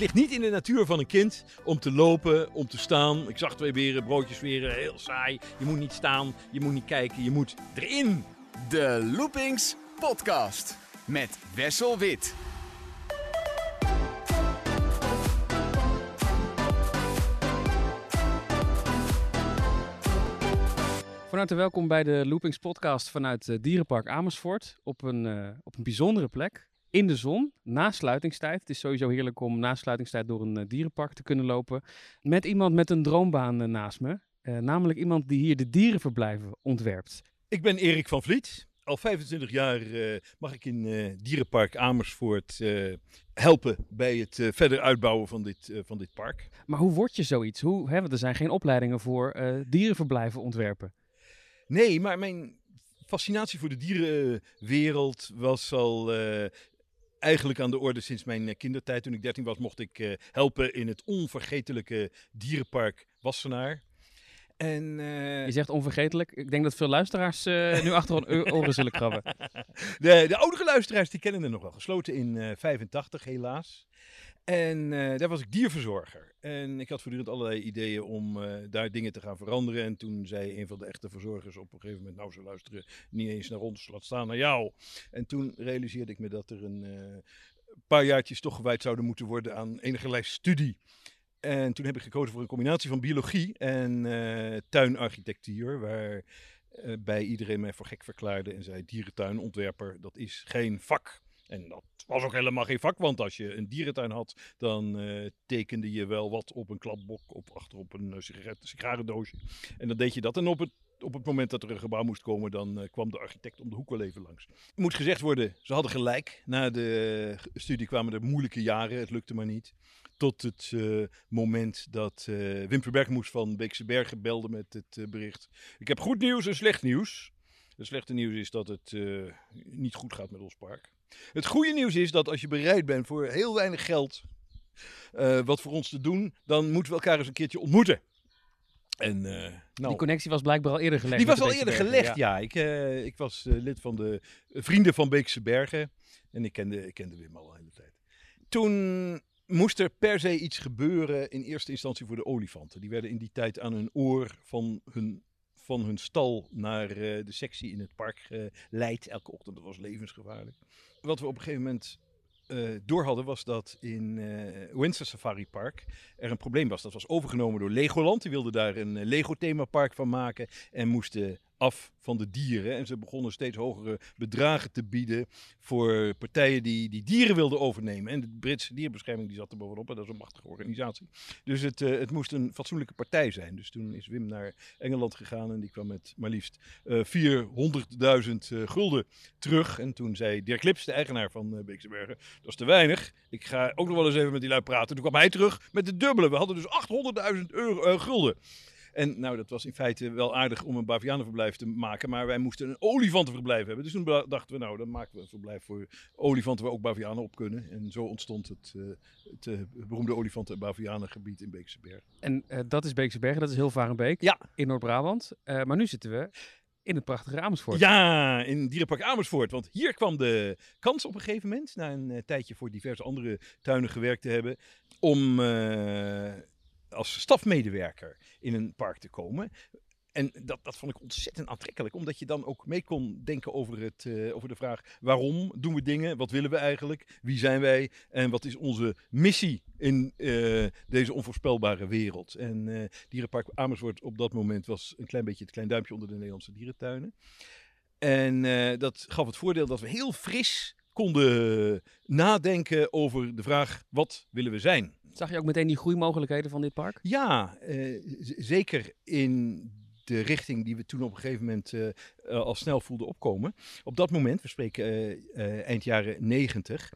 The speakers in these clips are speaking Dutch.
ligt niet in de natuur van een kind om te lopen, om te staan. Ik zag twee beren, broodjes weren, heel saai. Je moet niet staan, je moet niet kijken, je moet erin. De Loopings Podcast met Wessel Wit. Van harte welkom bij de Loopings podcast vanuit uh, Dierenpark Amersfoort. Op een, uh, op een bijzondere plek, in de zon, na sluitingstijd. Het is sowieso heerlijk om na sluitingstijd door een uh, dierenpark te kunnen lopen. Met iemand met een droombaan naast me. namelijk iemand die hier de dierenverblijven ontwerpt. Ik ben Erik van Vliet. Al 25 jaar mag ik in Dierenpark Amersfoort helpen bij het verder uitbouwen van dit, van dit park. Maar hoe word je zoiets? Hoe, hè, want er zijn geen opleidingen voor dierenverblijven ontwerpen. Nee, maar mijn fascinatie voor de dierenwereld was al uh, eigenlijk aan de orde sinds mijn eh, kindertijd. Toen ik 13 was, mocht ik uh, helpen in het onvergetelijke dierenpark Wassenaar. En, uh... Je zegt onvergetelijk. Ik denk dat veel luisteraars uh, nu achter hun oren zullen krabben. De, de oudere luisteraars die kennen het nog wel. Gesloten in uh, 85 helaas. En daar was ik dierverzorger. En ik had voortdurend allerlei ideeën om daar dingen te gaan veranderen. En toen zei een van de echte verzorgers op een gegeven moment: Nou, ze luisteren niet eens naar ons, laat staan naar jou. En toen realiseerde ik me dat er een paar jaartjes toch gewijd zouden moeten worden aan enige studie. En toen heb ik gekozen voor een combinatie van biologie en tuinarchitectuur. Waar bij iedereen mij voor gek verklaarde en zei: Dierentuinontwerper, dat is geen vak. En dat was ook helemaal geen vak, want als je een dierentuin had, dan uh, tekende je wel wat op een kladbok, op, achter op een sigarendoosje. En dan deed je dat. En op het, op het moment dat er een gebouw moest komen, dan kwam de architect om de hoek wel even langs. Moet gezegd worden, ze hadden gelijk. Na de studie kwamen er moeilijke jaren, het lukte maar niet. Tot het moment dat Wim Verbergmoes van Beekse Bergen belde met het bericht. Ik heb goed nieuws en slecht nieuws. Het slechte nieuws is dat het niet goed gaat met ons park. Het goede nieuws is dat als je bereid bent voor heel weinig geld uh, wat voor ons te doen, dan moeten we elkaar eens een keertje ontmoeten. En, uh, nou, die connectie was blijkbaar al eerder gelegd. Die was al eerder gelegd, ja. Ik, uh, ik was lid van de Vrienden van Beekse Bergen. En ik kende, ik kende Wim al een hele tijd. Toen moest er per se iets gebeuren in eerste instantie voor de olifanten. Die werden in die tijd aan hun oor van hun van hun stal naar uh, de sectie in het park geleid. Elke ochtend, dat was levensgevaarlijk wat we op een gegeven moment uh, door hadden, was dat in uh, Windsor Safari Park er een probleem was. Dat was overgenomen door Legoland. Die wilden daar een Lego themapark van maken en moesten af van de dieren. En ze begonnen steeds hogere bedragen te bieden voor partijen die, die dieren wilden overnemen. En de Britse dierenbescherming die zat er bovenop. En dat is een machtige organisatie. Dus het, uh, het moest een fatsoenlijke partij zijn. Dus toen is Wim naar Engeland gegaan en die kwam met maar liefst uh, 400.000 uh, gulden terug. En toen zei Dirk Lips, de eigenaar van uh, dat is te weinig. Ik ga ook nog wel eens even met die lui praten. Toen kwam hij terug met de dubbele. We hadden dus 800.000 euro gulden. En nou, dat was in feite wel aardig om een bavianenverblijf te maken. Maar wij moesten een olifantenverblijf hebben. Dus toen dachten we, nou, dan maken we een verblijf voor olifanten waar ook bavianen op kunnen. En zo ontstond het, uh, het uh, beroemde olifanten- en bavianengebied in Beekse Bergen. En uh, dat is Beekse Bergen, dat is heel Varenbeek ja. in Noord-Brabant. maar nu zitten we in het prachtige Amersfoort. Ja, in Dierenpark Amersfoort. Want hier kwam de kans op een gegeven moment, na een tijdje voor diverse andere tuinen gewerkt te hebben, om als stafmedewerker in een park te komen. En dat, dat vond ik ontzettend aantrekkelijk, omdat je dan ook mee kon denken over, het, uh, over de vraag: waarom doen we dingen? Wat willen we eigenlijk? Wie zijn wij? En wat is onze missie in uh, deze onvoorspelbare wereld? En uh, Dierenpark Amersfoort op dat moment was een klein beetje het klein duimpje onder de Nederlandse dierentuinen. En dat gaf het voordeel dat we heel fris konden nadenken over de vraag: wat willen we zijn? Zag je ook meteen die groeimogelijkheden van dit park? Ja, uh, zeker in de richting die we toen op een gegeven moment uh, al snel voelden opkomen. Op dat moment, we spreken uh, eind jaren 90,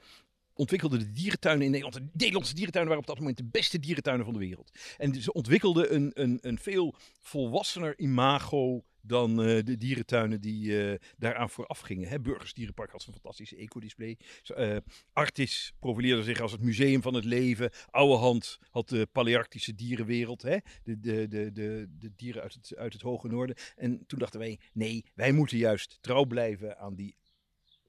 ontwikkelden de dierentuinen in Nederland. De Nederlandse dierentuinen waren op dat moment de beste dierentuinen van de wereld. En ze ontwikkelden een, een, een veel volwassener imago dan uh, de dierentuinen die uh, daaraan vooraf gingen. Hè. Burgers Dierenpark had een fantastische ecodisplay. Uh, Artis profileerde zich als het museum van het leven. Oude Hand had de Palearctische dierenwereld. Hè. De, de, de, de, de dieren uit het, uit het hoge noorden. En toen dachten wij, nee, wij moeten juist trouw blijven aan die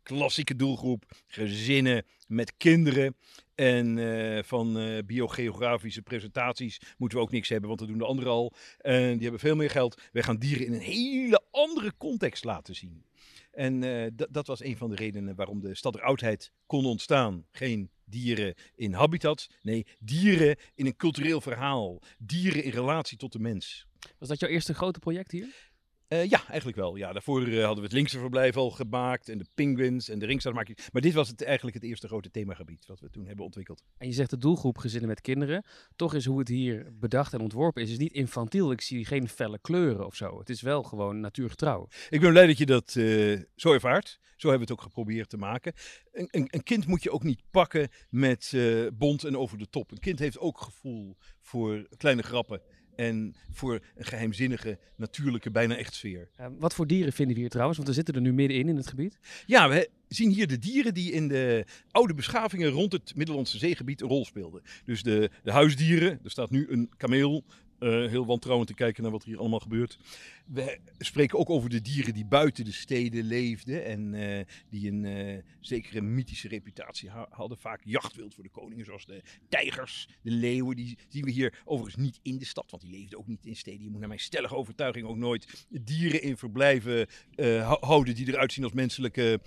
klassieke doelgroep, gezinnen met kinderen. En eh, van eh, biogeografische presentaties moeten we ook niks hebben, want dat doen de anderen al. En die hebben veel meer geld. Wij gaan dieren in een hele andere context laten zien. En eh, dat- was een van de redenen waarom de stad der oudheid kon ontstaan. Geen dieren in habitat, nee, dieren in een cultureel verhaal. Dieren in relatie tot de mens. Was dat jouw eerste grote project hier? Eh, ja, eigenlijk wel. Ja, daarvoor eh, hadden we het linkse verblijf al gemaakt en de penguins en de ringstadsmaking. Maar dit was het, eigenlijk het eerste grote themagebied wat we toen hebben ontwikkeld. En je zegt de doelgroep gezinnen met kinderen. Toch is hoe het hier bedacht en ontworpen is, is niet infantiel. Ik zie geen felle kleuren of zo. Het is wel gewoon natuurgetrouw. Ik ben blij dat je dat eh, zo ervaart. Zo hebben we het ook geprobeerd te maken. Een, een, een kind moet je ook niet pakken met bont en over de top. Een kind heeft ook gevoel voor kleine grappen. En voor een geheimzinnige, natuurlijke, bijna echt sfeer. Eh, wat voor dieren vinden we hier trouwens? Want we zitten er nu middenin in het gebied. Ja, we zien hier de dieren die in de oude beschavingen rond het Middellandse zeegebied een rol speelden. Dus de, de huisdieren, er staat nu een kameel, eh, heel wantrouwend te kijken naar wat er hier allemaal gebeurt. We spreken ook over de dieren die buiten de steden leefden en eh, die een eh, zekere mythische reputatie ha- hadden. Vaak jachtwild voor de koningen, zoals de tijgers, de leeuwen. Die zien we hier overigens niet in de stad, want die leefden ook niet in steden. Je moet naar mijn stellige overtuiging ook nooit dieren in verblijven eh, hou- houden die eruit zien als menselijke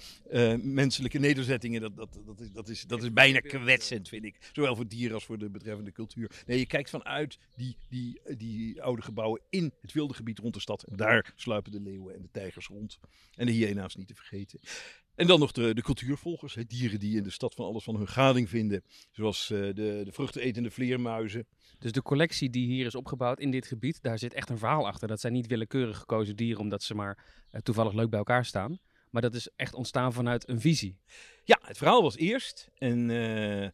menselijke nederzettingen, dat, dat, dat, is, dat, is, dat is bijna kwetsend, vind ik. Zowel voor dieren als voor de betreffende cultuur. Nee, je kijkt vanuit die, die, die oude gebouwen in het wilde gebied rond de stad. Daar sluipen de leeuwen en de tijgers rond. En de hyena's niet te vergeten. En dan nog de, de cultuurvolgers, hè, dieren die in de stad van alles van hun gading vinden. Zoals eh, de, de vruchtenetende vleermuizen. Dus de collectie die hier is opgebouwd in dit gebied, daar zit echt een verhaal achter. Dat zijn niet willekeurig gekozen dieren omdat ze maar eh, toevallig leuk bij elkaar staan. Maar dat is echt ontstaan vanuit een visie. Ja, het verhaal was eerst. En eh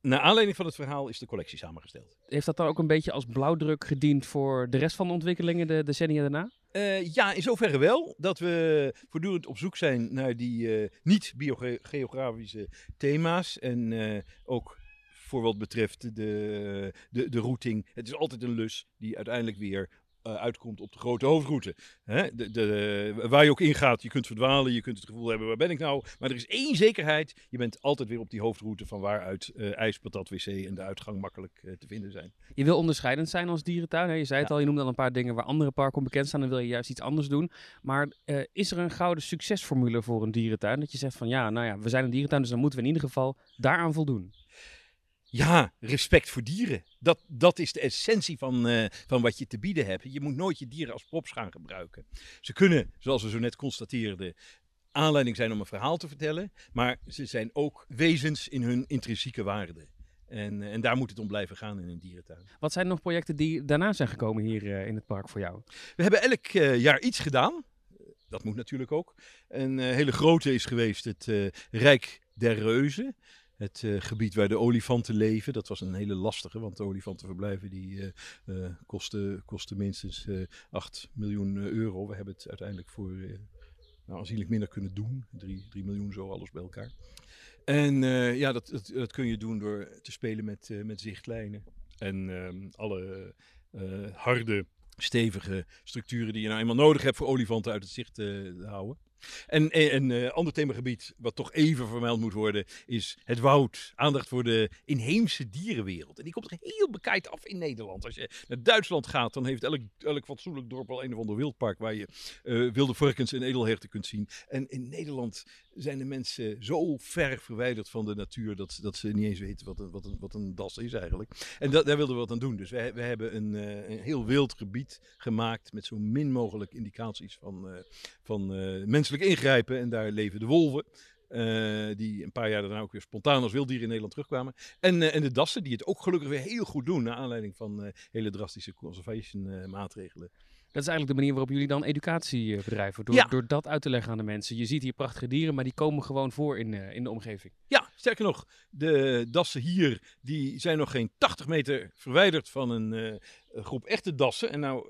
naar aanleiding van het verhaal is de collectie samengesteld. Heeft dat dan ook een beetje als blauwdruk gediend voor de rest van de ontwikkelingen de decennia daarna? Eh, ja, in zoverre wel. Dat we voortdurend op zoek zijn naar die eh, niet-biogeografische thema's. En eh, ook voor wat betreft de, de, de routing. Het is altijd een lus die uiteindelijk weer uitkomt op de grote hoofdroute. Hè? De, de, waar je ook ingaat, je kunt verdwalen, je kunt het gevoel hebben, waar ben ik nou? Maar er is één zekerheid, je bent altijd weer op die hoofdroute van waaruit eh ijs, patat, wc en de uitgang makkelijk eh, te vinden zijn. Je wil onderscheidend zijn als dierentuin. Hè? Je zei het Ja. al, je noemde al een paar dingen waar andere parken bekend staan. Dan wil je juist iets anders doen. Maar eh, is er een gouden succesformule voor een dierentuin? Dat je zegt van ja, nou ja, we zijn een dierentuin, dus dan moeten we in ieder geval daaraan voldoen. Ja, respect voor dieren. Dat, dat is de essentie van, eh, van wat je te bieden hebt. Je moet nooit je dieren als props gaan gebruiken. Ze kunnen, zoals we zo net constateerden, aanleiding zijn om een verhaal te vertellen. Maar ze zijn ook wezens in hun intrinsieke waarde. En, eh, en daar moet het om blijven gaan in een dierentuin. Wat zijn nog projecten die daarna zijn gekomen hier eh, in het park voor jou? We hebben elk jaar iets gedaan. Dat moet natuurlijk ook. Een hele grote is geweest het Rijk der Reuzen. Het eh, gebied waar de olifanten leven. Dat was een hele lastige, want de olifantenverblijven die eh, eh, kosten, kosten minstens eh 8 miljoen euro. We hebben het uiteindelijk voor nou, aanzienlijk minder kunnen doen. 3, 3 miljoen zo, alles bij elkaar. En ja, dat, dat, kun je doen door te spelen met, met zichtlijnen. En ehm, alle harde stevige structuren die je nou eenmaal nodig hebt voor olifanten uit het zicht te houden. En en- een eh, ander themagebied wat toch even vermeld moet worden is het woud. Aandacht voor de inheemse dierenwereld. En die komt er heel bekijkt af in Nederland. Als je naar Duitsland gaat, dan heeft elk, elk fatsoenlijk dorp wel een of ander wildpark waar je eh, wilde varkens en edelherten kunt zien. En in Nederland zijn de mensen zo ver verwijderd van de natuur dat, dat ze niet eens weten wat een, wat een, wat een das is eigenlijk. En daar wilden we wat aan doen. Dus we, we hebben een, eh, een heel wild gebied gemaakt met zo min mogelijk indicaties van, eh, van eh, menselijk ingrijpen. En daar leven de wolven. die een paar jaar daarna ook weer spontaan als wilddieren in Nederland terugkwamen. En, en de dassen, die het ook gelukkig weer heel goed doen. Naar aanleiding van hele drastische conservation maatregelen. Dat is eigenlijk de manier waarop jullie dan educatie eh, bedrijven. Door, Ja. door dat uit te leggen aan de mensen. Je ziet hier prachtige dieren, maar die komen gewoon voor in, eh, in de omgeving. Ja, sterker nog, de dassen hier die zijn nog geen 80 meter verwijderd van een eh, groep echte dassen. En nou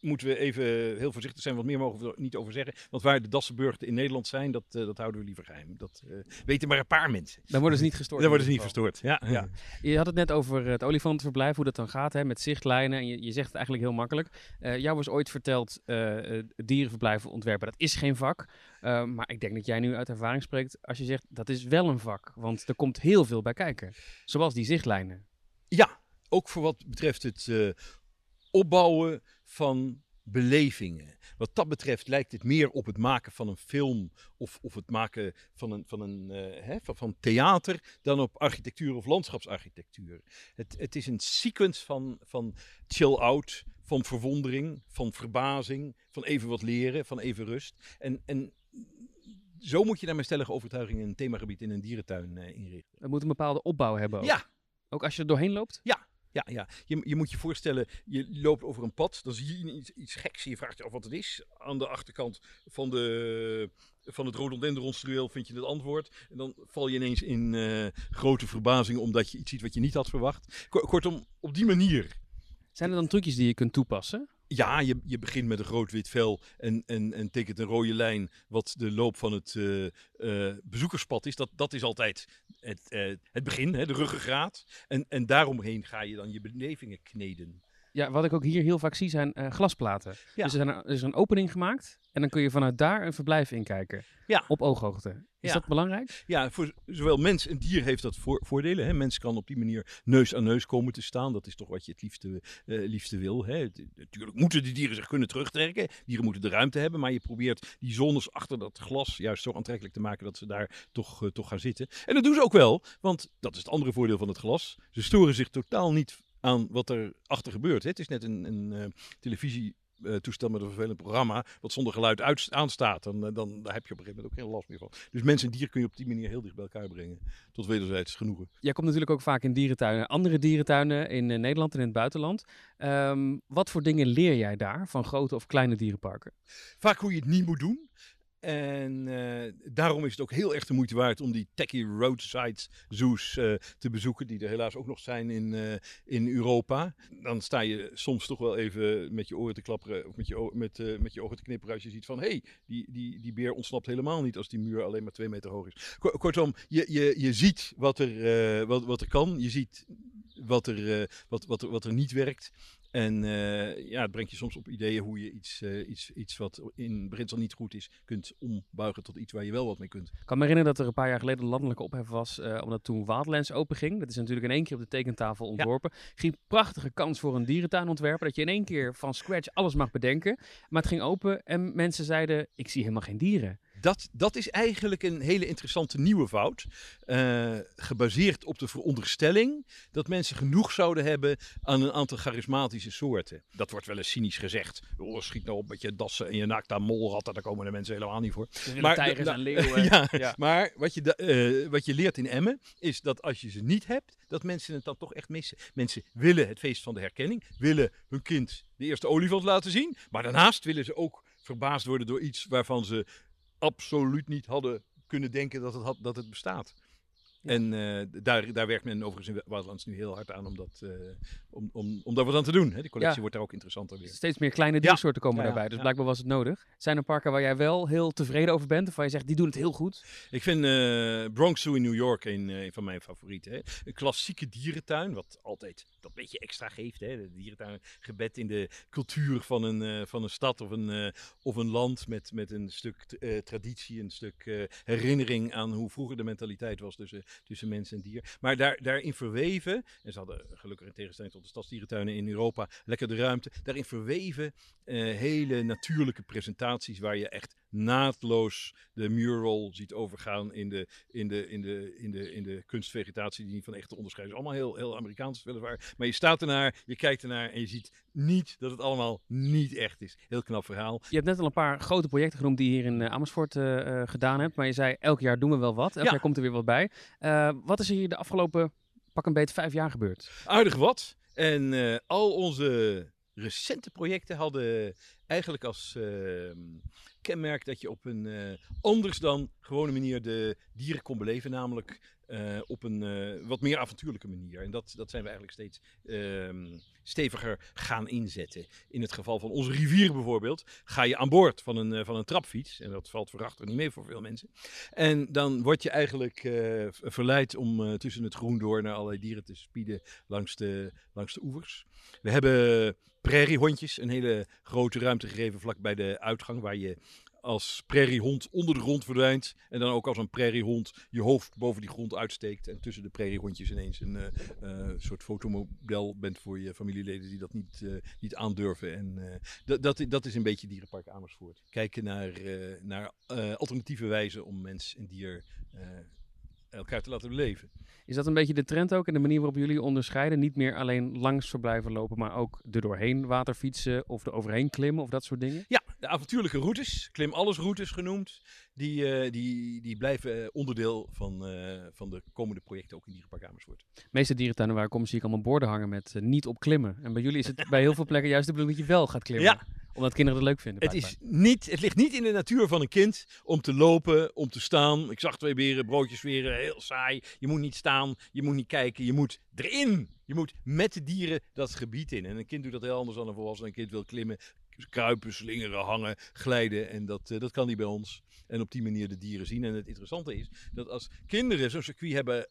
moeten we even heel voorzichtig zijn. Wat meer mogen we er niet over zeggen. Want waar de Dassenburgten in Nederland zijn, dat, eh, dat houden we liever geheim. Dat eh, weten maar een paar mensen. Dan worden ze niet gestoord. Daar in worden ze niet verstoord. Ja, ja. Je had het net over het olifantenverblijf, hoe dat dan gaat hè, met zichtlijnen. En je, je zegt het eigenlijk heel makkelijk. Eh jou was ooit verteld, dierenverblijven ontwerpen, dat is geen vak. Maar ik denk dat jij nu uit ervaring spreekt als je zegt, dat is wel een vak. Want er komt heel veel bij kijken. Zoals die zichtlijnen. Ja, ook voor wat betreft het opbouwen van belevingen. Wat dat betreft lijkt het meer op het maken van een film of, of het maken van, een, van, een, eh, hè, van, van theater dan op architectuur of landschapsarchitectuur. Het, het is een sequence van, van chill-out, van verwondering, van verbazing, van even wat leren, van even rust. En, en zo moet je naar mijn stellige overtuiging een themagebied in een dierentuin eh, inrichten. Het moet een bepaalde opbouw hebben ook. Ja, Ook als je er doorheen loopt. Ja, ja. Je, je moet je voorstellen, je loopt over een pad, dan zie je iets, iets geks en je vraagt je af wat het is. Aan de achterkant van, de, van het rhododendronstruweel vind je het antwoord. En dan val je ineens in eh, grote verbazing omdat je iets ziet wat je niet had verwacht. Ko- Kortom, op die manier. Zijn er dan trucjes die je kunt toepassen? Ja, je, je begint met een rood wit vel en, en, en tekent een rode lijn wat de loop van het eh, eh, bezoekerspad is. Dat, dat is altijd het, eh, het begin, hè, de ruggengraat. En, en daaromheen ga je dan je belevingen kneden. Ja, wat ik ook hier heel vaak zie zijn eh, glasplaten. Ja. Dus er, zijn, er is een opening gemaakt en dan kun je vanuit daar een verblijf inkijken. Ja. Op ooghoogte. Is Ja. dat belangrijk? Ja, voor zowel mens en dier heeft dat voor, voordelen. Hè. Mens kan op die manier neus aan neus komen te staan. Dat is toch wat je het liefste, eh, liefste wil. Hè. Natuurlijk moeten de dieren zich kunnen terugtrekken. Dieren moeten de ruimte hebben. Maar je probeert die zones achter dat glas juist zo aantrekkelijk te maken dat ze daar toch, eh, toch gaan zitten. En dat doen ze ook wel. Want dat is het andere voordeel van het glas. Ze storen zich totaal niet aan wat er achter gebeurt. Hè. Het is net een, een eh, televisie eh, toestel met een vervelend programma, wat zonder geluid uit, aanstaat, dan, eh, dan daar heb je op een gegeven moment ook geen last meer van. Dus mens en dier kun je op die manier heel dicht bij elkaar brengen, tot wederzijds genoegen. Jij komt natuurlijk ook vaak in dierentuinen, andere dierentuinen in Nederland en in het buitenland. Ehm, wat voor dingen leer jij daar van grote of kleine dierenparken? Vaak hoe je het niet moet doen. En eh, daarom is het ook heel erg de moeite waard om die techie roadside zoos eh, te bezoeken, die er helaas ook nog zijn in, eh, in Europa. Dan sta je soms toch wel even met je oren te klapperen of met je, met, met je ogen te knipperen als je ziet van hé, hey, die, die, die beer ontsnapt helemaal niet als die muur alleen maar twee meter hoog is. Ko- Kortom, je, je, je ziet wat er, wat, wat er kan, je ziet wat er, wat, wat wat er niet werkt. En eh, ja, het brengt je soms op ideeën hoe je iets, eh, iets, iets wat in beginsel niet goed is, kunt ombuigen tot iets waar je wel wat mee kunt. Ik kan me herinneren dat er een paar jaar geleden een landelijke ophef was, eh, omdat toen Wildlands openging. Dat is natuurlijk in één keer op de tekentafel ontworpen. Ging prachtige kans voor een dierentuinontwerper, dat je in één keer van scratch alles mag bedenken. Maar het ging open en mensen zeiden, ik zie helemaal geen dieren. Dat, dat is eigenlijk een hele interessante nieuwe fout. eh, gebaseerd op de veronderstelling dat mensen genoeg zouden hebben aan een aantal charismatische soorten. Dat wordt wel eens cynisch gezegd. Oh, schiet nou op met je dassen en je naakt aan molratten, daar komen de mensen helemaal niet voor. Maar, Maar- tijgers nou, en leeuwen. ja, ja. maar wat je, eh, wat je leert in Emmen is dat als je ze niet hebt, dat mensen het dan toch echt missen. Mensen willen het feest van de herkenning, willen hun kind de eerste olifant laten zien, maar daarnaast willen ze ook verbaasd worden door iets waarvan ze absoluut niet hadden kunnen denken dat het, had, dat het bestaat. Ja. En eh, daar, daar werkt men overigens in Wildlands nu heel hard aan om, dat, eh, om, om, om daar wat aan te doen. Hè. Die collectie Ja. wordt daar ook interessanter weer. Steeds meer kleine diersoorten komen daarbij, dus blijkbaar was het nodig. Zijn er parken waar jij wel heel tevreden over bent, of waar je zegt, die doen het heel goed? Ik vind eh, Bronx Zoo in New York een, een van mijn favorieten. Hè. Een klassieke dierentuin, wat altijd dat beetje extra geeft. Hè. De dierentuin gebed in de cultuur van een, eh, van een stad of een, eh, of een land met, met een stuk eh, traditie, een stuk herinnering aan hoe vroeger de mentaliteit was tussen, tussen mens en dier. Maar daar, daarin verweven, en ze hadden gelukkig in tegenstelling tot de stadsdierentuinen in Europa lekker de ruimte, daarin verweven hele natuurlijke presentaties waar je echt naadloos de mural ziet overgaan in de, in de, in de, in de, in de kunstvegetatie die niet van echt te onderscheiden is. Allemaal heel, heel Amerikaans weliswaar. Maar je staat ernaar, je kijkt ernaar en je ziet niet dat het allemaal niet echt is. Heel knap verhaal. Je hebt net al een paar grote projecten genoemd die je hier in eh, Amersfoort eh, eh, gedaan hebt. Maar je zei, elk jaar doen we wel wat. Elk Ja. jaar komt er weer wat bij. Wat is er hier de afgelopen pak een beet vijf jaar gebeurd? Aardig wat. En al onze recente projecten hadden eigenlijk als eh, kenmerk dat je op een anders dan gewone manier de dieren kon beleven. Namelijk eh, op een eh, wat meer avontuurlijke manier. En dat, dat zijn we eigenlijk steeds ehm, steviger gaan inzetten. In het geval van onze rivieren bijvoorbeeld, ga je aan boord van een, eh, van een trapfiets. En dat valt verachter niet mee voor veel mensen. En dan word je eigenlijk verleid om tussen het groen door naar allerlei dieren te spieden langs de, langs de oevers. We hebben prairiehondjes, een hele grote ruimte gegeven vlak bij de uitgang, waar je als prairiehond onder de grond verdwijnt. En dan ook als een prairiehond je hoofd boven die grond uitsteekt. En tussen de prairiehondjes ineens een eh, eh, soort fotomodel bent voor je familieleden die dat niet, eh, niet aandurven. En eh, dat, dat, dat is een beetje Dierenpark Amersfoort. Kijken naar, eh, naar eh, alternatieve wijzen om mens en dier eh, elkaar te laten beleven. Is dat een beetje de trend ook en de manier waarop jullie onderscheiden? Niet meer alleen langs verblijven lopen, maar ook er doorheen waterfietsen of er overheen klimmen of dat soort dingen? Ja, de avontuurlijke routes, klim alles routes genoemd, die, eh, die, die blijven eh, onderdeel van, eh, van de komende projecten ook in Dierenpark Amersfoort. De meeste dierentuinen waar ik kom zie ik allemaal borden hangen met niet op klimmen. En bij jullie is het bij heel veel plekken juist de bedoeling dat je wel gaat klimmen. Ja. Omdat kinderen het leuk vinden. Het, blijkbaar. is niet, het ligt niet in de natuur van een kind om te lopen, om te staan. Ik zag twee beren, broodjes weren, heel saai. Je moet niet staan, je moet niet kijken, je moet erin. Je moet met de dieren dat gebied in. En een kind doet dat heel anders dan een volwassene. Een kind wil klimmen, kruipen, slingeren, hangen, glijden. En dat, eh, dat kan niet bij ons. En op die manier de dieren zien. En het interessante is dat als kinderen zo'n circuit hebben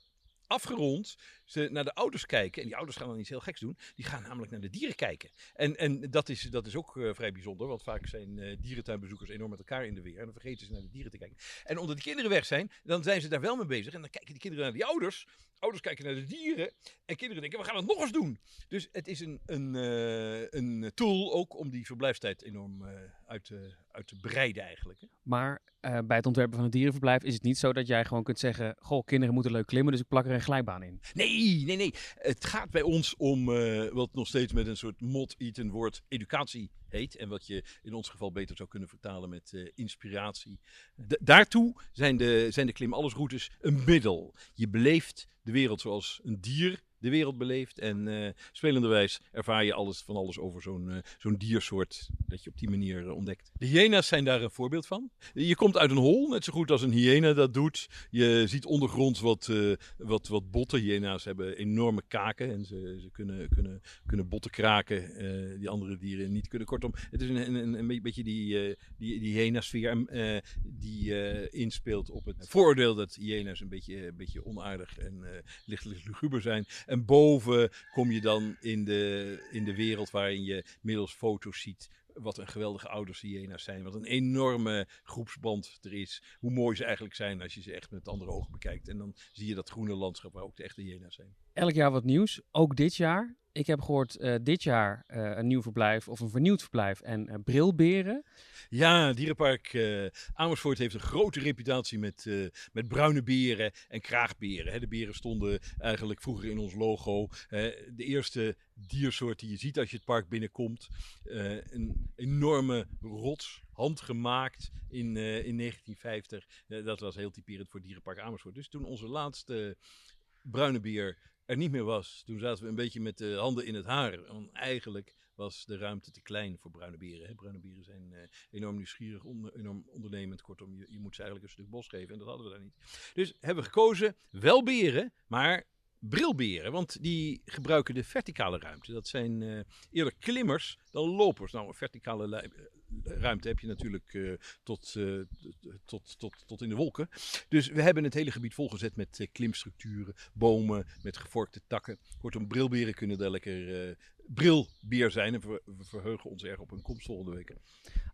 afgerond, ze naar de ouders kijken. En die ouders gaan dan iets heel geks doen. Die gaan namelijk naar de dieren kijken. En, en dat, is, dat is ook eh, vrij bijzonder. Want vaak zijn eh, dierentuinbezoekers enorm met elkaar in de weer. En dan vergeten ze naar de dieren te kijken. En omdat de kinderen weg zijn, dan zijn ze daar wel mee bezig. En dan kijken die kinderen naar die ouders. Ouders kijken naar de dieren. En kinderen denken, we gaan het nog eens doen. Dus het is een, een, eh, een tool ook om die verblijfstijd enorm eh, uit, te, uit te breiden eigenlijk. hè. Maar eh, bij het ontwerpen van een dierenverblijf is het niet zo dat jij gewoon kunt zeggen: Goh, kinderen moeten leuk klimmen, dus ik plak er een glijbaan in. Nee, nee, nee. Het gaat bij ons om wat nog steeds met een soort mot-eaten woord educatie heet. En wat je in ons geval beter zou kunnen vertalen met eh, inspiratie. Da- daartoe zijn de, zijn de klim alles routes een middel. Je beleeft de wereld zoals een dier de wereld beleeft. En eh spelenderwijs ervaar je alles van alles over zo'n eh, zo'n diersoort dat je op die manier eh, ontdekt. De hyena's zijn daar een voorbeeld van. Je komt uit een hol, net zo goed als een hyena dat doet. Je ziet ondergronds wat, wat, wat botten. Hyena's hebben enorme kaken en ze, ze kunnen, kunnen, kunnen botten kraken die andere dieren niet kunnen. Kortom, het is een, een, een beetje die, die, die hyena-sfeer en, die inspeelt op het vooroordeel dat hyena's een beetje, een beetje onaardig en lichtelijk luguber zijn. En boven kom je dan in de, in de wereld waarin je middels foto's ziet wat een geweldige ouders hyena's zijn. Wat een enorme groepsband er is. Hoe mooi ze eigenlijk zijn als je ze echt met andere ogen bekijkt. En dan zie je dat groene landschap waar ook de echte hyena's zijn. Elk jaar wat nieuws, ook dit jaar. Ik heb gehoord eh, dit jaar eh, een nieuw verblijf of een vernieuwd verblijf en eh, brilberen. Ja, Dierenpark Amersfoort heeft een grote reputatie met, met bruine beren en kraagberen. Hè. De beren stonden eigenlijk vroeger in ons logo. de eerste diersoort die je ziet als je het park binnenkomt. Een enorme rots, handgemaakt in, in 1950. Eh, dat was heel typerend voor Dierenpark Amersfoort. Dus toen onze laatste bruine beer er niet meer was, toen zaten we een beetje met de handen in het haar. Want eigenlijk was de ruimte te klein voor bruine beren. Bruine beren zijn eh, enorm nieuwsgierig, onder, enorm ondernemend. Kortom, je, je moet ze eigenlijk een stuk bos geven en dat hadden we daar niet. Dus hebben we gekozen, wel beren, maar brilberen. Want die gebruiken de verticale ruimte. Dat zijn eh, eerder klimmers dan lopers. Nou, een verticale eh, ruimte heb je natuurlijk eh, tot, eh, tot, tot, tot in de wolken. Dus we hebben het hele gebied volgezet met eh, klimstructuren, bomen, met gevorkte takken. Kortom, brilberen kunnen daar lekker brilbeer zijn. En we, we verheugen ons erg op hun komst volgende week.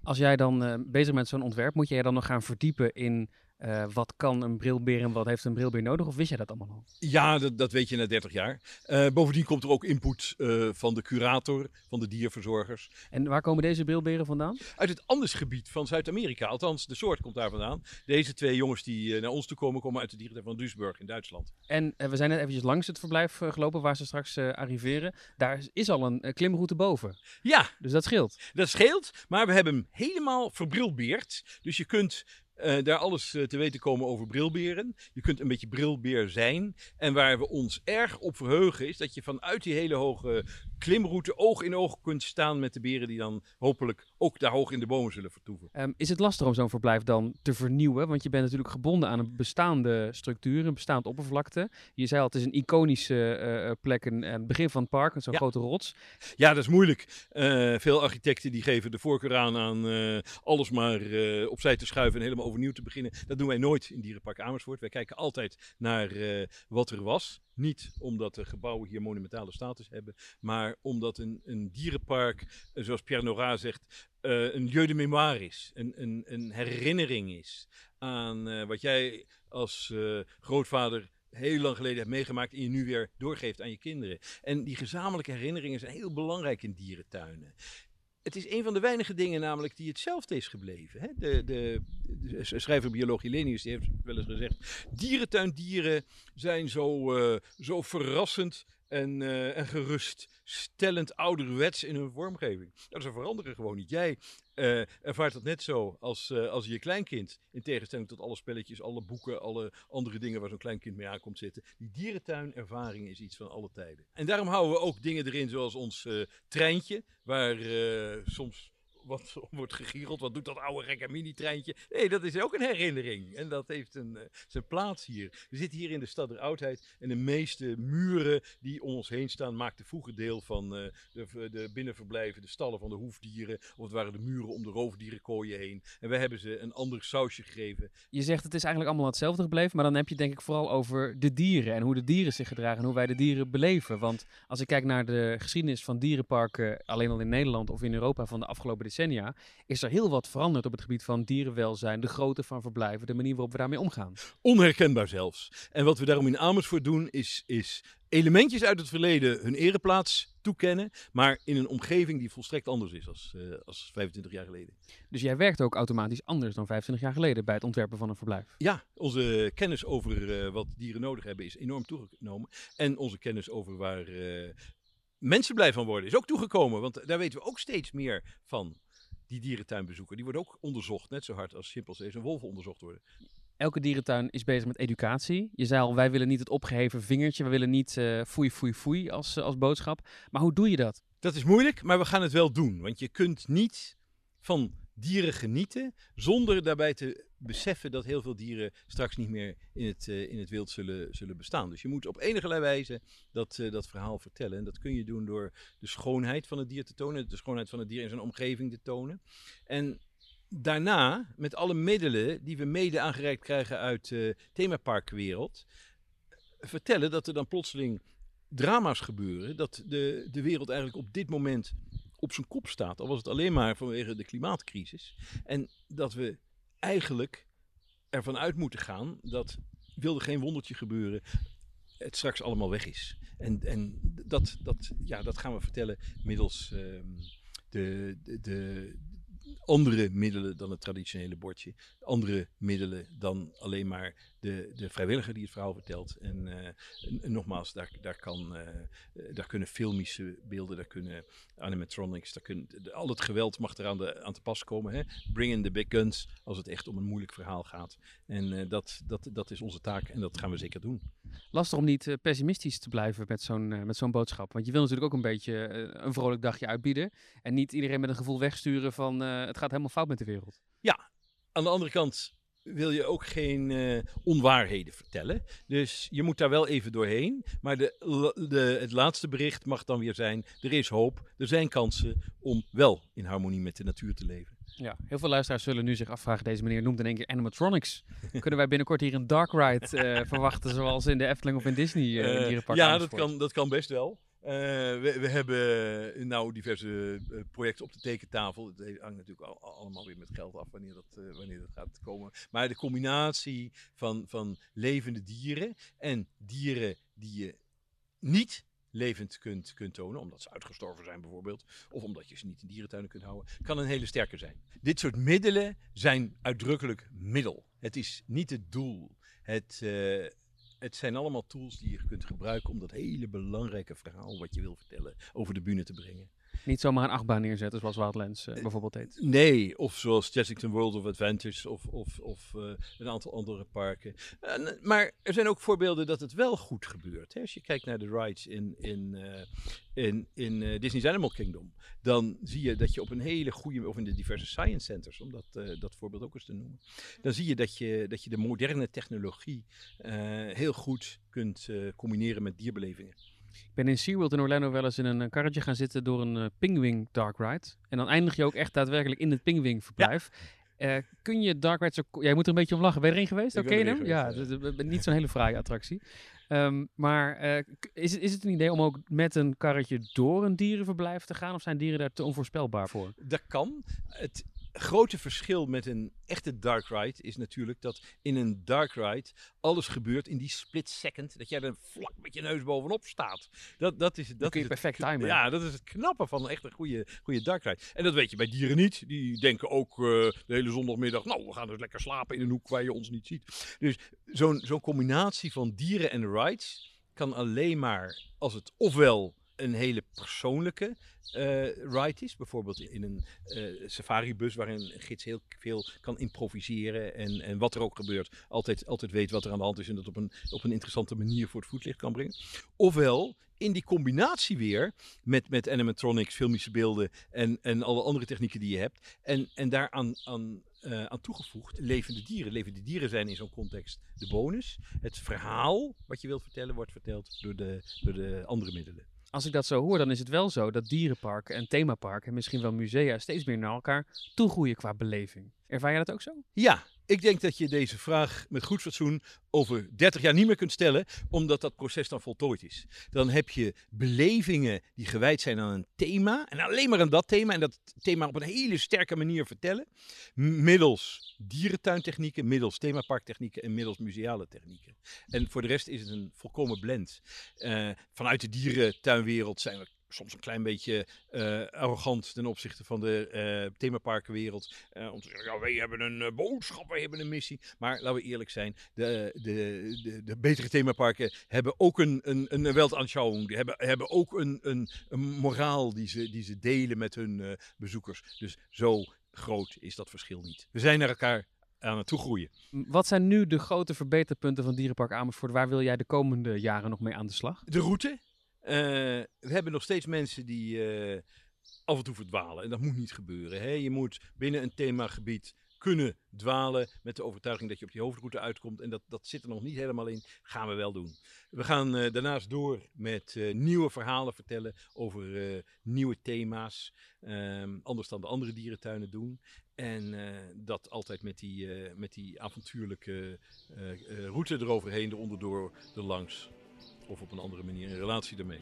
Als jij dan bezig bent met zo'n ontwerp, moet jij dan nog gaan verdiepen in eh, wat kan een brilbeer en wat heeft een brilbeer nodig? Of wist jij dat allemaal al? Ja, dat, dat weet je na 30 jaar. Eh, bovendien komt er ook input eh, van de curator, van de dierverzorgers. En waar komen deze brilberen vandaan? Uit het Andesgebied van Zuid-Amerika. Althans, de soort komt daar vandaan. Deze twee jongens die naar ons toe komen, komen uit de dierentuin van Duisburg in Duitsland. En we zijn net eventjes langs het verblijf gelopen waar ze straks arriveren. Daar is, al een klimroute boven. Ja, Dus dat scheelt. dat scheelt, maar we hebben hem helemaal verbrilbeerd. Dus je kunt eh, daar alles eh, te weten komen over brilberen. Je kunt een beetje brilbeer zijn. En waar we ons erg op verheugen is dat je vanuit die hele hoge klimroute oog in oog kunt staan met de beren die dan hopelijk ook daar hoog in de bomen zullen vertoeven. Ehm, is het lastig om zo'n verblijf dan te vernieuwen? Want je bent natuurlijk gebonden aan een bestaande structuur, een bestaand oppervlakte. Je zei al, het is een iconische eh, plek, een, een begin van het park, met zo'n Ja. grote rots. Ja, dat is moeilijk. Veel architecten die geven de voorkeur aan aan alles maar opzij te schuiven en helemaal overnieuw te beginnen. Dat doen wij nooit in Dierenpark Amersfoort. Wij kijken altijd naar eh, wat er was. Niet omdat de gebouwen hier monumentale status hebben, maar omdat een, een dierenpark, eh, zoals Pierre Nora zegt, eh, een lieu de mémoire is. Een, een, een herinnering is aan wat jij als grootvader heel lang geleden hebt meegemaakt en je nu weer doorgeeft aan je kinderen. En die gezamenlijke herinneringen zijn heel belangrijk in dierentuinen. Het is een van de weinige dingen namelijk die hetzelfde is gebleven. Hè? De, de, schrijver biologie Lenius heeft wel eens gezegd... dierentuindieren zijn zo, eh, zo verrassend en, eh, en geruststellend ouderwets in hun vormgeving. Nou, ze veranderen gewoon niet. Jij eh, ervaart dat net zo als, eh, als je kleinkind. In tegenstelling tot alle spelletjes, alle boeken, alle andere dingen waar zo'n kleinkind mee aankomt zitten. Die dierentuinervaring is iets van alle tijden. En daarom houden we ook dingen erin zoals ons treintje, waar soms wat wordt gegiegeld. Wat doet dat oude gekke mini-treintje? Nee, dat is ook een herinnering. En dat heeft een, eh, zijn plaats hier. We zitten hier in de stad der oudheid. En de meeste muren die om ons heen staan, maakten vroeger deel van eh, de, de binnenverblijven, de stallen van de hoefdieren. Of het waren de muren om de roofdierenkooien heen. En wij hebben ze een ander sausje gegeven. Je zegt het is eigenlijk allemaal hetzelfde gebleven, maar dan heb je denk ik vooral over de dieren en hoe de dieren zich gedragen en hoe wij de dieren beleven. Want als ik kijk naar de geschiedenis van dierenparken, alleen al in Nederland of in Europa van de afgelopen decennia, is er heel wat veranderd op het gebied van dierenwelzijn, de grootte van verblijven, de manier waarop we daarmee omgaan. Onherkenbaar zelfs. En wat we daarom in Amersfoort doen, is, is elementjes uit het verleden hun ereplaats toekennen. Maar in een omgeving die volstrekt anders is als, eh, als 25 jaar geleden. Dus jij werkt ook automatisch anders dan 25 jaar geleden bij het ontwerpen van een verblijf. Ja, onze kennis over eh, wat dieren nodig hebben is enorm toegenomen. En onze kennis over waar eh, mensen blij van worden is ook toegekomen. Want daar weten we ook steeds meer van. Die dierentuinbezoeker, die worden ook onderzocht, net zo hard als chimpansees en wolven onderzocht worden. Elke dierentuin is bezig met educatie. Je zei al, wij willen niet het opgeheven vingertje, we willen niet eh foei, foei, foei als, eh, als boodschap. Maar hoe doe je dat? Dat is moeilijk, maar we gaan het wel doen. Want je kunt niet van dieren genieten zonder daarbij te beseffen dat heel veel dieren straks niet meer in het, eh, in het wild zullen, zullen bestaan. Dus je moet op enige wijze dat, eh, dat verhaal vertellen. En dat kun je doen door de schoonheid van het dier te tonen, de schoonheid van het dier in zijn omgeving te tonen. En daarna, met alle middelen die we mede aangereikt krijgen uit de themaparkwereld, vertellen dat er dan plotseling drama's gebeuren. Dat de, de wereld eigenlijk op dit moment op zijn kop staat. Al was het alleen maar vanwege de klimaatcrisis. En dat we eigenlijk ervan uit moeten gaan dat, wilde geen wondertje gebeuren, het straks allemaal weg is. En, en dat, dat, ja, dat gaan we vertellen middels ehm, de, de, de andere middelen dan het traditionele bordje. Andere middelen dan alleen maar de, de vrijwilliger die het verhaal vertelt. En, eh, en- nogmaals, daar, daar, kan, eh, eh, daar kunnen filmische beelden, daar kunnen animatronics, daar kunnen, al het geweld mag eraan de, aan te pas komen. Hè? Bring in the big guns als het echt om een moeilijk verhaal gaat. En dat, dat, dat is onze taak en dat gaan we zeker doen. Lastig om niet pessimistisch te blijven met zo'n met zo'n boodschap. Want je wil natuurlijk ook een beetje een vrolijk dagje uitbieden. En niet iedereen met een gevoel wegsturen van het gaat helemaal fout met de wereld. Aan de andere kant wil je ook geen eh, onwaarheden vertellen. Dus je moet daar wel even doorheen. Maar de, de, het laatste bericht mag dan weer zijn: er is hoop, er zijn kansen om wel in harmonie met de natuur te leven. Ja, heel veel luisteraars zullen nu zich afvragen, deze meneer noemt in één keer animatronics. Kunnen wij binnenkort hier een dark ride eh, verwachten, zoals in de Efteling of in Disney eh, in ja, dat kan, dat kan best wel. Eh, we, we hebben eh, nou diverse eh, projecten op de tekentafel. Het he- hangt natuurlijk al, al- allemaal weer met geld af wanneer dat, wanneer gaat komen. Maar de combinatie van, van levende dieren en dieren die je niet levend kunt, kunt tonen, omdat ze uitgestorven zijn bijvoorbeeld, of omdat je ze niet in dierentuinen kunt houden, kan een hele sterke zijn. Dit soort middelen zijn uitdrukkelijk middel. Het is niet het doel. Het, het zijn allemaal tools die je kunt gebruiken om dat hele belangrijke verhaal wat je wil vertellen over de bühne te brengen. Niet zomaar een achtbaan neerzetten zoals Wildlands uh, bijvoorbeeld heet. Nee, of zoals Chessington World of Adventures of, of, of uh, een aantal andere parken. Uh, maar er zijn ook voorbeelden dat het wel goed gebeurt. Hè? Als je kijkt naar de rides in, in, in, in Disney's Animal Kingdom, dan zie je dat je op een hele goede, of in de diverse science centers, om dat, dat voorbeeld ook eens te noemen, dan zie je dat je, dat je de moderne technologie heel goed kunt combineren met dierbelevingen. Ik ben in SeaWorld in Orlando wel eens in een karretje gaan zitten door een uh, Pingwing Dark Ride. En dan eindig je ook echt daadwerkelijk in het Pingwing verblijf. Ja. Uh, kun je Dark Ride zo... Jij moet er een beetje om lachen. Ben je erin geweest? Oké, okay, hem? Ja, ja. niet zo'n hele fraaie attractie. Um, maar uh, is, het, is het een idee om ook met een karretje door een dierenverblijf te gaan? Of zijn dieren daar te onvoorspelbaar voor? Dat kan. Het grote verschil met een echte dark ride is natuurlijk dat in een dark ride alles gebeurt in die split second dat jij er vlak met je neus bovenop staat. Dat, dat is, dat kun je is perfect timen. Ja, dat is het knappe van een echt een goede, goede dark ride. En dat weet je bij dieren niet. Die denken ook uh, de hele zondagmiddag, nou, we gaan dus lekker slapen in een hoek waar je ons niet ziet. Dus zo'n zo'n combinatie van dieren en rides kan alleen maar als het ofwel een hele persoonlijke uh, ride is. Bijvoorbeeld in een uh, safaribus waarin een gids heel veel kan improviseren. En, en wat er ook gebeurt, altijd, altijd weet wat er aan de hand is. En dat op een, op een interessante manier voor het voetlicht kan brengen. Ofwel in die combinatie weer met, met animatronics, filmische beelden en, en alle andere technieken die je hebt. En, en daaraan aan, uh, aan toegevoegd levende dieren. Levende dieren zijn in zo'n context de bonus. Het verhaal wat je wilt vertellen wordt verteld door de, door de andere middelen als ik dat zo hoor, dan is het wel zo dat dierenparken en themaparken en misschien wel musea steeds meer naar elkaar toegroeien qua beleving. Ervaar jij dat ook zo? Ja, ik denk dat je deze vraag met goed fatsoen over 30 jaar niet meer kunt stellen, omdat dat proces dan voltooid is. Dan heb je belevingen die gewijd zijn aan een thema, en alleen maar aan dat thema, en dat thema op een hele sterke manier vertellen, middels dierentuintechnieken, middels themaparktechnieken en middels museale technieken. En voor de rest is het een volkomen blend. Uh, vanuit de dierentuinwereld zijn we soms een klein beetje uh, arrogant ten opzichte van de uh, themaparkenwereld. Uh, om te zeggen, ja, wij hebben een boodschap, wij hebben een missie. Maar laten we eerlijk zijn, de, de, de, de betere themaparken hebben ook een, een, een weltanschouwing. Die hebben, hebben ook een, een, een moraal die ze, die ze delen met hun bezoekers. Dus zo groot is dat verschil niet. We zijn naar elkaar aan het toegroeien. Wat zijn nu de grote verbeterpunten van Dierenpark Amersfoort? Waar wil jij de komende jaren nog mee aan de slag? De route. Uh, we hebben nog steeds mensen die uh, af en toe verdwalen. En dat moet niet gebeuren. Je moet binnen een themagebied kunnen dwalen met de overtuiging dat je op die hoofdroute uitkomt. En dat, dat zit er nog niet helemaal in. Gaan we wel doen. We gaan uh, daarnaast door met nieuwe verhalen vertellen over nieuwe thema's. Um, anders dan de andere dierentuinen doen. En dat altijd met die, met die avontuurlijke route eroverheen, eronder door, erlangs of op een andere manier in relatie daarmee.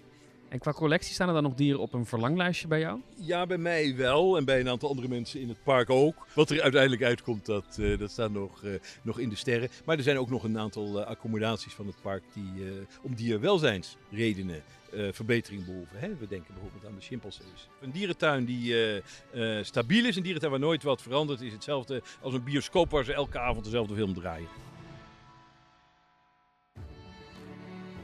En qua collectie staan er dan nog dieren op een verlanglijstje bij jou? Ja, bij mij wel. En bij een aantal andere mensen in het park ook. Wat er uiteindelijk uitkomt, dat, uh, dat staat nog, uh, nog in de sterren. Maar er zijn ook nog een aantal uh, accommodaties van het park die om dierwelzijnsredenen verbetering behoeven. Hè? We denken bijvoorbeeld aan de chimpansees. Een dierentuin die stabiel is, een dierentuin waar nooit wat verandert, is hetzelfde als een bioscoop waar ze elke avond dezelfde film draaien.